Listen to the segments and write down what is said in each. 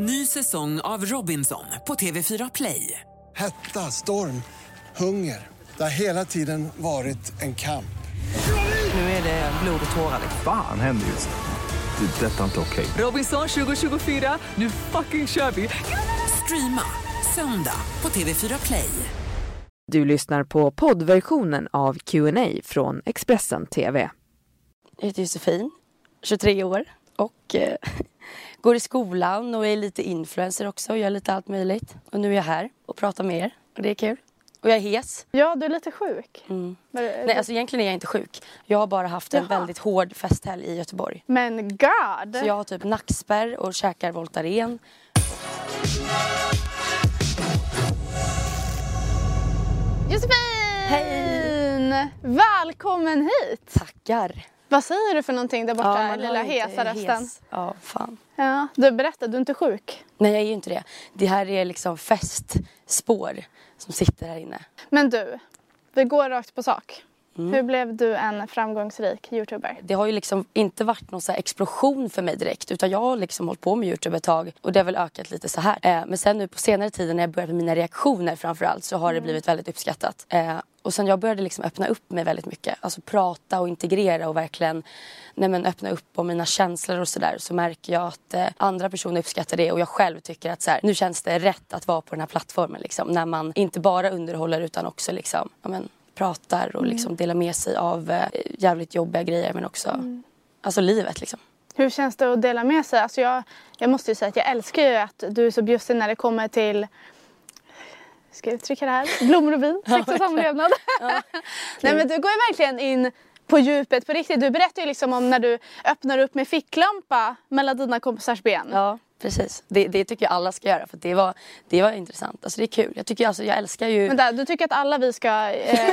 Ny säsong av Robinson på TV4 Play. Hetta, storm, hunger. Det har hela tiden varit en kamp. Nu är det blod och tårar. Fan händer just nu. Det. är Detta är inte okej. Robinson 2024, nu fucking kör vi! Streama söndag på TV4 Play. Du lyssnar på poddversionen av Q&A från Expressen TV. Jag heter Josefin, 23 år och eh, går i skolan och är lite influencer också och gör lite allt möjligt. Och nu är jag här och pratar med er och det är kul. Och jag är hes. Ja, du är lite sjuk. Mm. Men, Nej, alltså egentligen är jag inte sjuk. Jag har bara haft en Jaha. väldigt hård festhelg i Göteborg. men God! Så jag har typ nackspärr och käkar Voltaren. Josefin! Hej! Välkommen hit! Tackar. Vad säger du för någonting där borta, man lilla hesa rösten? Ja, fan. Ja, du berättar, du är inte sjuk. Nej, jag är ju inte det. Det här är liksom festspår som sitter här inne. Men du, vi går rakt på sak. Mm. Hur blev du en framgångsrik youtuber? Det har ju liksom inte varit någon så explosion för mig direkt utan jag har liksom hållit på med Youtube ett tag och det har väl ökat lite så här. Eh, men sen nu på senare tid när jag börjat med mina reaktioner framförallt så har det blivit väldigt uppskattat. Eh, och sen jag började liksom öppna upp mig väldigt mycket. Alltså prata och integrera och verkligen nej men, öppna upp om mina känslor och sådär så märker jag att eh, andra personer uppskattar det och jag själv tycker att så här, nu känns det rätt att vara på den här plattformen liksom. När man inte bara underhåller utan också liksom, ja, men, pratar och liksom delar med sig av eh, jävligt jobbiga grejer men också alltså livet liksom. Hur känns det att dela med sig? Alltså jag, jag måste ju säga att jag älskar ju att du är så bjussig när det kommer till Ska jag uttrycka det här? Blommor och vin, sex och samlevnad. Nej men du går ju verkligen in på djupet på riktigt. Du berättar ju liksom om när du öppnar upp med ficklampa mellan dina kompisars ben. Ja, precis. Det, det tycker jag alla ska göra för det var, det var intressant. Alltså det är kul. Jag, tycker, alltså, jag älskar ju... Men där, du tycker att alla vi ska... Eh,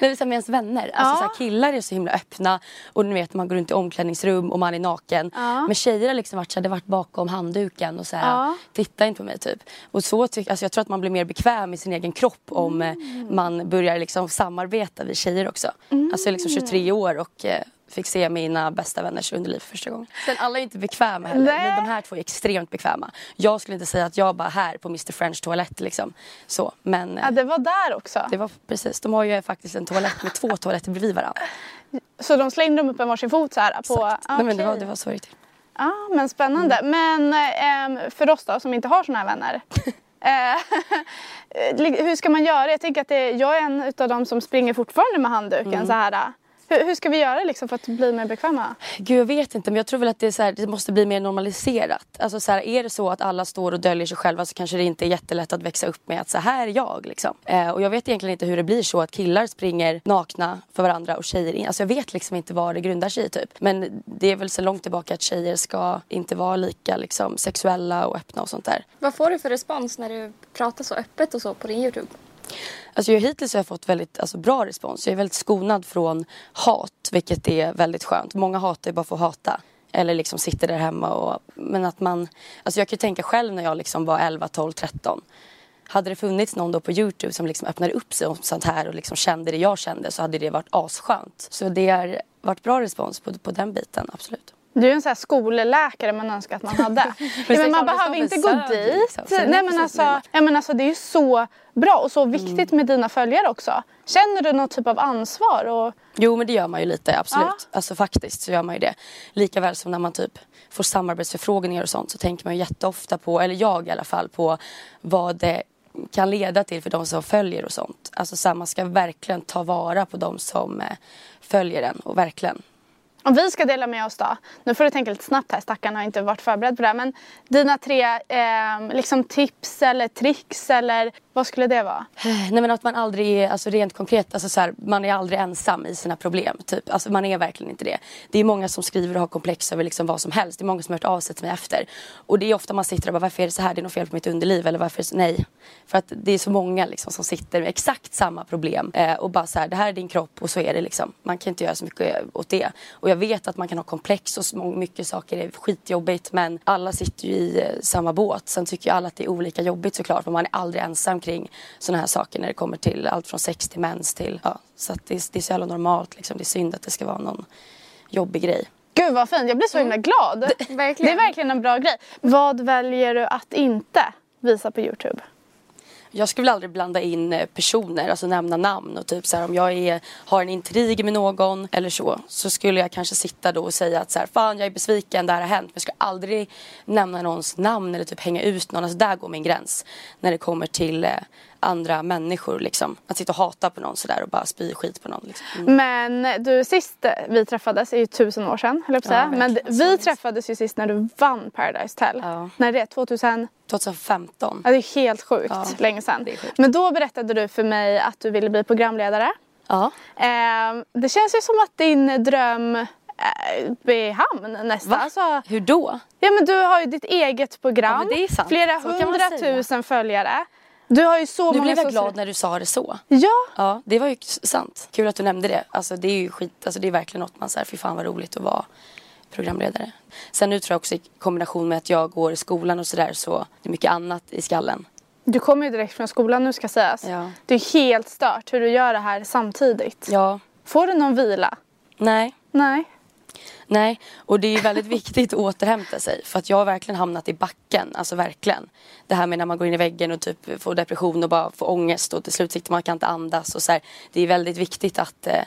När det är med ens vänner. Alltså, Ja. här, killar är så himla öppna och ni vet man går runt i omklädningsrum och man är naken. Ja. Men tjejer har liksom varit, så här, det varit bakom handduken och så här, Ja. titta inte på mig typ. Och så tyck, alltså, jag tror att man blir mer bekväm i sin egen kropp om eh, Mm. man börjar liksom samarbeta vi tjejer också. Alltså jag är liksom 23 år och eh, fick se mina bästa vänners underliv för första gången. Sen alla är inte bekväma heller. Nej. Men de här två är extremt bekväma. Jag skulle inte säga att jag bara här på Mr French toalett liksom. Så, men eh, ja, det var där också. det var precis. De har ju faktiskt en toalett med två toaletter bredvid varandra. Så de slängde dem upp med varsin fot så här? På, Exakt. Nej, men det, var, det var så till. Ja, men spännande. Men ehm, för oss då som inte har såna här vänner. eh, hur ska man göra? Jag tänker att det, jag är en av dem som springer fortfarande med handduken så här. Hur, hur ska vi göra liksom för att bli mer bekväma? Gud jag vet inte men jag tror väl att det, är så här, det måste bli mer normaliserat. Alltså så här, är det så att alla står och döljer sig själva så kanske det inte är jättelätt att växa upp med att så här är jag. Liksom. Eh, och jag vet egentligen inte hur det blir så att killar springer nakna för varandra och tjejer in. Alltså jag vet liksom inte vad det grundar sig i typ. Men det är väl så långt tillbaka att tjejer ska inte vara lika liksom, sexuella och öppna och sånt där. Vad får du för respons när du pratar så öppet och så på din Youtube? Alltså jag, hittills har jag fått väldigt alltså, bra respons. Jag är väldigt skonad från hat, vilket är väldigt skönt. Många hatar ju bara för att hata. Eller liksom sitter där hemma och... Men att man... Alltså jag kan ju tänka själv när jag liksom var 11, 12, 13. Hade det funnits någon då på Youtube som liksom öppnade upp sig om sånt här och liksom kände det jag kände så hade det varit asskönt. Så det har varit bra respons på, på den biten, absolut. Du är en sån här skolläkare man önskar att man hade. men man behöver inte gå dit. liksom. Nej, men alltså, jag ja, men alltså, det är ju så bra och så viktigt med dina följare också. Känner du något typ av ansvar? Och... Jo men det gör man ju lite, absolut. Ja. Alltså faktiskt så gör man ju det. Likaväl som när man typ får samarbetsförfrågningar och sånt så tänker man ju jätteofta på, eller jag i alla fall, på vad det kan leda till för de som följer och sånt. Alltså så här, man ska verkligen ta vara på de som eh, följer den och verkligen. Om vi ska dela med oss då. Nu får du tänka lite snabbt här, stackarna har inte varit förberedd på det här. Men dina tre eh, liksom tips eller tricks eller vad skulle det vara? Nej men att man aldrig är, alltså rent konkret, alltså så här, man är aldrig ensam i sina problem. Typ. Alltså man är verkligen inte det. Det är många som skriver och har komplex över liksom vad som helst. Det är många som har hört av sig till mig efter. Och det är ofta man sitter och bara, varför är det så här? Det är något fel på mitt underliv. Eller varför är det så? Nej. För att det är så många liksom som sitter med exakt samma problem. Eh, och bara så här, det här är din kropp och så är det liksom. Man kan inte göra så mycket eh, åt det. Och jag vet att man kan ha komplex och så mycket saker är skitjobbigt. Men alla sitter ju i eh, samma båt. Sen tycker ju alla att det är olika jobbigt såklart. Men man är aldrig ensam kring sådana här saker när det kommer till allt från sex till mens till, ja. Så att det, är- det är så jävla normalt liksom. Det är synd att det ska vara någon jobbig grej. Gud vad fint, jag blir så himla glad. Det, verkligen. är verkligen en bra grej. Vad väljer du att inte visa på Youtube? Jag skulle väl aldrig blanda in eh, personer, alltså nämna namn och typ så här, om jag är, har en intrig med någon eller så så skulle jag kanske sitta då och säga att så här, fan jag är besviken, det här har hänt men jag skulle aldrig nämna någons namn eller typ hänga ut någon, alltså där går min gräns när det kommer till eh, andra människor liksom. Att sitta och hata på någon sådär och bara spy skit på någon liksom. mm. Men du sist vi träffades är ju tusen år sedan höll jag på att säga. Men vi träffades ju sist när du vann Paradise Hotel. Ja. När är det? 2000? 2015. Ja, det är helt sjukt Ja, länge sedan. sjukt. Men då berättade du för mig att du ville bli programledare. Ja. Eh, det känns ju som att din dröm eh, är i hamn nästan. Va? Alltså, Hur då? ja, men du har ju ditt eget program. Ja. Flera Så hundratusen följare. Du har ju så Nu många blev jag social- glad när du sa det så. Ja, Ja, det var ju sant. Kul att du nämnde det. Alltså det är ju skit, alltså det är verkligen något man säger, fy fan vad roligt att vara programledare. Sen nu tror jag också i kombination med att jag går i skolan och sådär så det är mycket annat i skallen. du kommer ju direkt från skolan nu ska sägas. Ja. Det är helt stört hur du gör det här samtidigt. Ja, Får du någon vila? nej, Nej. nej. Och det är väldigt viktigt att återhämta sig för att jag har verkligen hamnat i backen, alltså verkligen. Det här med när man går in i väggen och typ får depression och bara får ångest och till slut sitter man kan inte andas och så här. Det är väldigt viktigt att eh,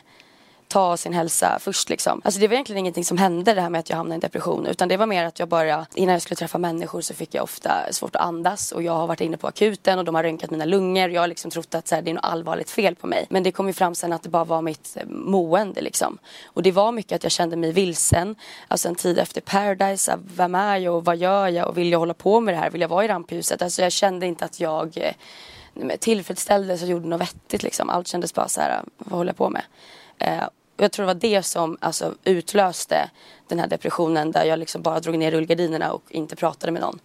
ta sin hälsa först liksom. Alltså det var egentligen ingenting som hände det här med att jag hamnade i en depression utan det var mer att jag bara innan jag skulle träffa människor så fick jag ofta svårt att andas och jag har varit inne på akuten och de har röntgat mina lungor och jag har liksom trott att så här, det är något allvarligt fel på mig. Men det kom ju fram sen att det bara var mitt eh, mående liksom. Och det var mycket att jag kände mig vilsen. Alltså en tid efter Paradise, vem är jag och vad gör jag och vill jag hålla på med det här? Vill jag vara i rampljuset? Alltså jag kände inte att jag eh, tillfredsställdes och gjorde något vettigt liksom. Allt kändes bara så här, vad håller jag på med? Eh, jag tror det var det som alltså, utlöste den här depressionen där jag liksom bara drog ner rullgardinerna och inte pratade med någon.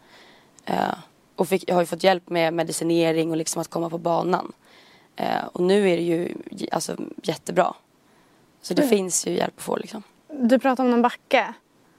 Eh, och fick, jag har ju fått hjälp med medicinering och liksom att komma på banan. Eh, och nu är det ju alltså, jättebra. Så det finns ju hjälp att få liksom. Du pratade om någon backe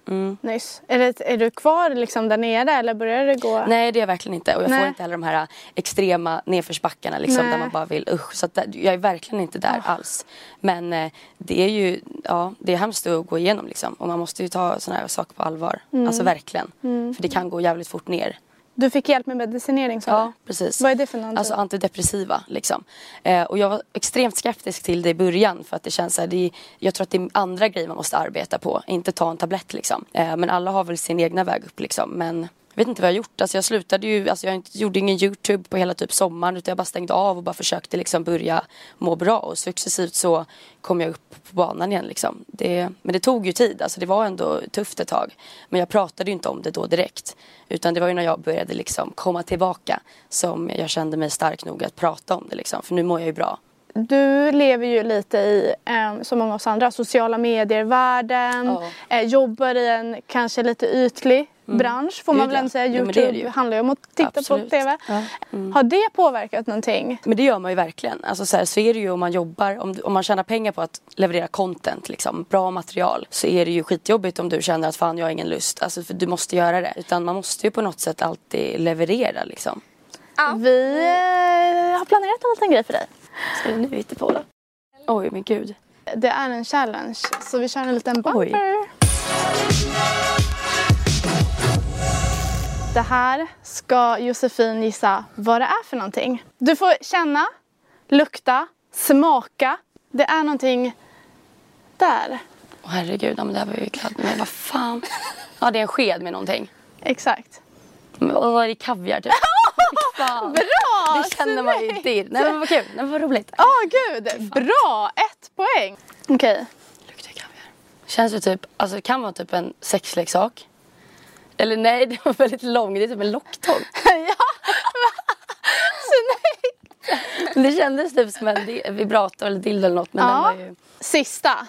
Mm. nyss. Är, det, är du kvar liksom där nere eller börjar det gå? Nej det är jag verkligen inte och jag Nej. får inte heller de här extrema nedförsbackarna liksom, Nej. Där man bara vill usch. Så där, jag är verkligen inte där alls. Men eh, det är ju ja, det är hemskt att gå igenom liksom. och man måste ju ta sådana här saker på allvar. Mm. Alltså verkligen. För det kan gå jävligt fort ner. Du fick hjälp med medicinering sa Ja, du? precis. Vad är det för någonting? Alltså antidepressiva liksom. Eh, och jag var extremt skeptisk till det i början för att det känns så här, det är, jag tror att det är andra grejer man måste arbeta på, inte ta en tablett liksom. Eh, men alla har väl sin egna väg upp liksom. Men jag vet inte vad jag har gjort. Alltså jag slutade ju, alltså jag gjorde ingen YouTube på hela typ sommaren utan jag bara stängde av och bara försökte liksom börja må bra och successivt så kom jag upp på banan igen liksom. Det, men det tog ju tid, alltså det var ändå tufft ett tag. Men jag pratade ju inte om det då direkt. Utan det var ju när jag började liksom komma tillbaka som jag kände mig stark nog att prata om det liksom. För nu mår jag ju bra. Du lever ju lite i, eh, som många av oss andra, sociala medier-världen. Ja. Eh, jobbar i en kanske lite ytlig bransch får man väl ja. ändå säga. Youtube det ju. handlar ju om att titta Absolut. på TV. Ja. Har det påverkat någonting? Men det gör man ju verkligen. Alltså så, här, så är det ju om man jobbar, om, om man tjänar pengar på att leverera content, liksom, bra material. Så är det ju skitjobbigt om du känner att fan jag har ingen lust. Alltså för du måste göra det. Utan man måste ju på något sätt alltid leverera liksom. Vi eh, har planerat en liten grej för dig. Ska du nu hitta på då? Oj men gud. Det är en challenge, så vi kör en liten bumper. Oj. Det här ska Josefin gissa vad det är för någonting. Du får känna, lukta, smaka. Det är någonting där. Åh herregud, ja, men det här var ju kladd. Men vad fan. Ja det är en sked med någonting. Exakt. Men vad är det kaviar typ? Fan. Bra! Det känner man ju inte i. Nej men vad kul, Nej, men vad roligt. Åh gud, bra! Ett poäng. Okej. Luktar kaviar. Känns det typ, alltså det kan vara typ en sexleksak. Eller nej, det var väldigt lång. Det är typ en locktång. ja, snyggt! Det kändes typ som en vibrator eller dildo eller något. Men den Ja. var ju... Sista.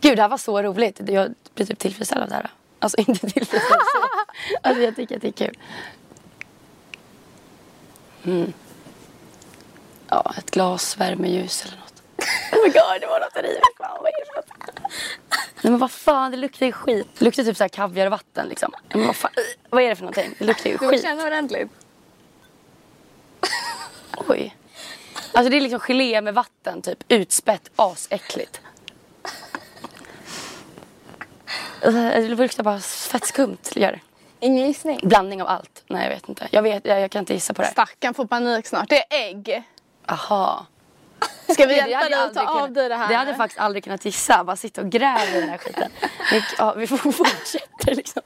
Gud, det här var så roligt. Jag blir typ tillfredsställd av det här. Alltså inte tillfredsställd så. Alltså jag tycker att det är kul. Mm. Ja, ett glas värmeljus eller något. Oh my god, det var något något? Nej men vad fan, det luktar ju skit. Det luktar typ så här kaviar och vatten liksom. Men vad fan, vad är det för någonting? Det luktar ju Du skit. känna ordentligt. Oj. Alltså det är liksom gelé med vatten typ. Utspätt, asäckligt. Uh, det luktar bara fett skumt. Gör det. Ingen gissning? Blandning av allt. Nej jag vet inte. Jag, vet, jag, jag kan inte gissa på det. Stackarn får panik snart. Det är ägg. Aha. Ska vi hjälpa dig jag att ta aldrig av kunnat- dig det här? Det hade jag faktiskt aldrig kunnat gissa. Bara sitta och gräva i den här skiten. Vi, ja, vi får fortsätta liksom.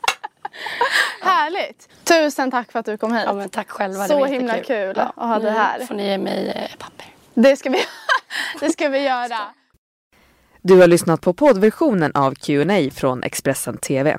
Härligt. Tusen tack för att du kom hit. Ja, men tack själva. Så det var himla jättekul. kul att ha dig nu här. får ni ge mig eh, papper. Det ska vi, det ska vi göra. Du har lyssnat på poddversionen av Q&A från Expressen TV.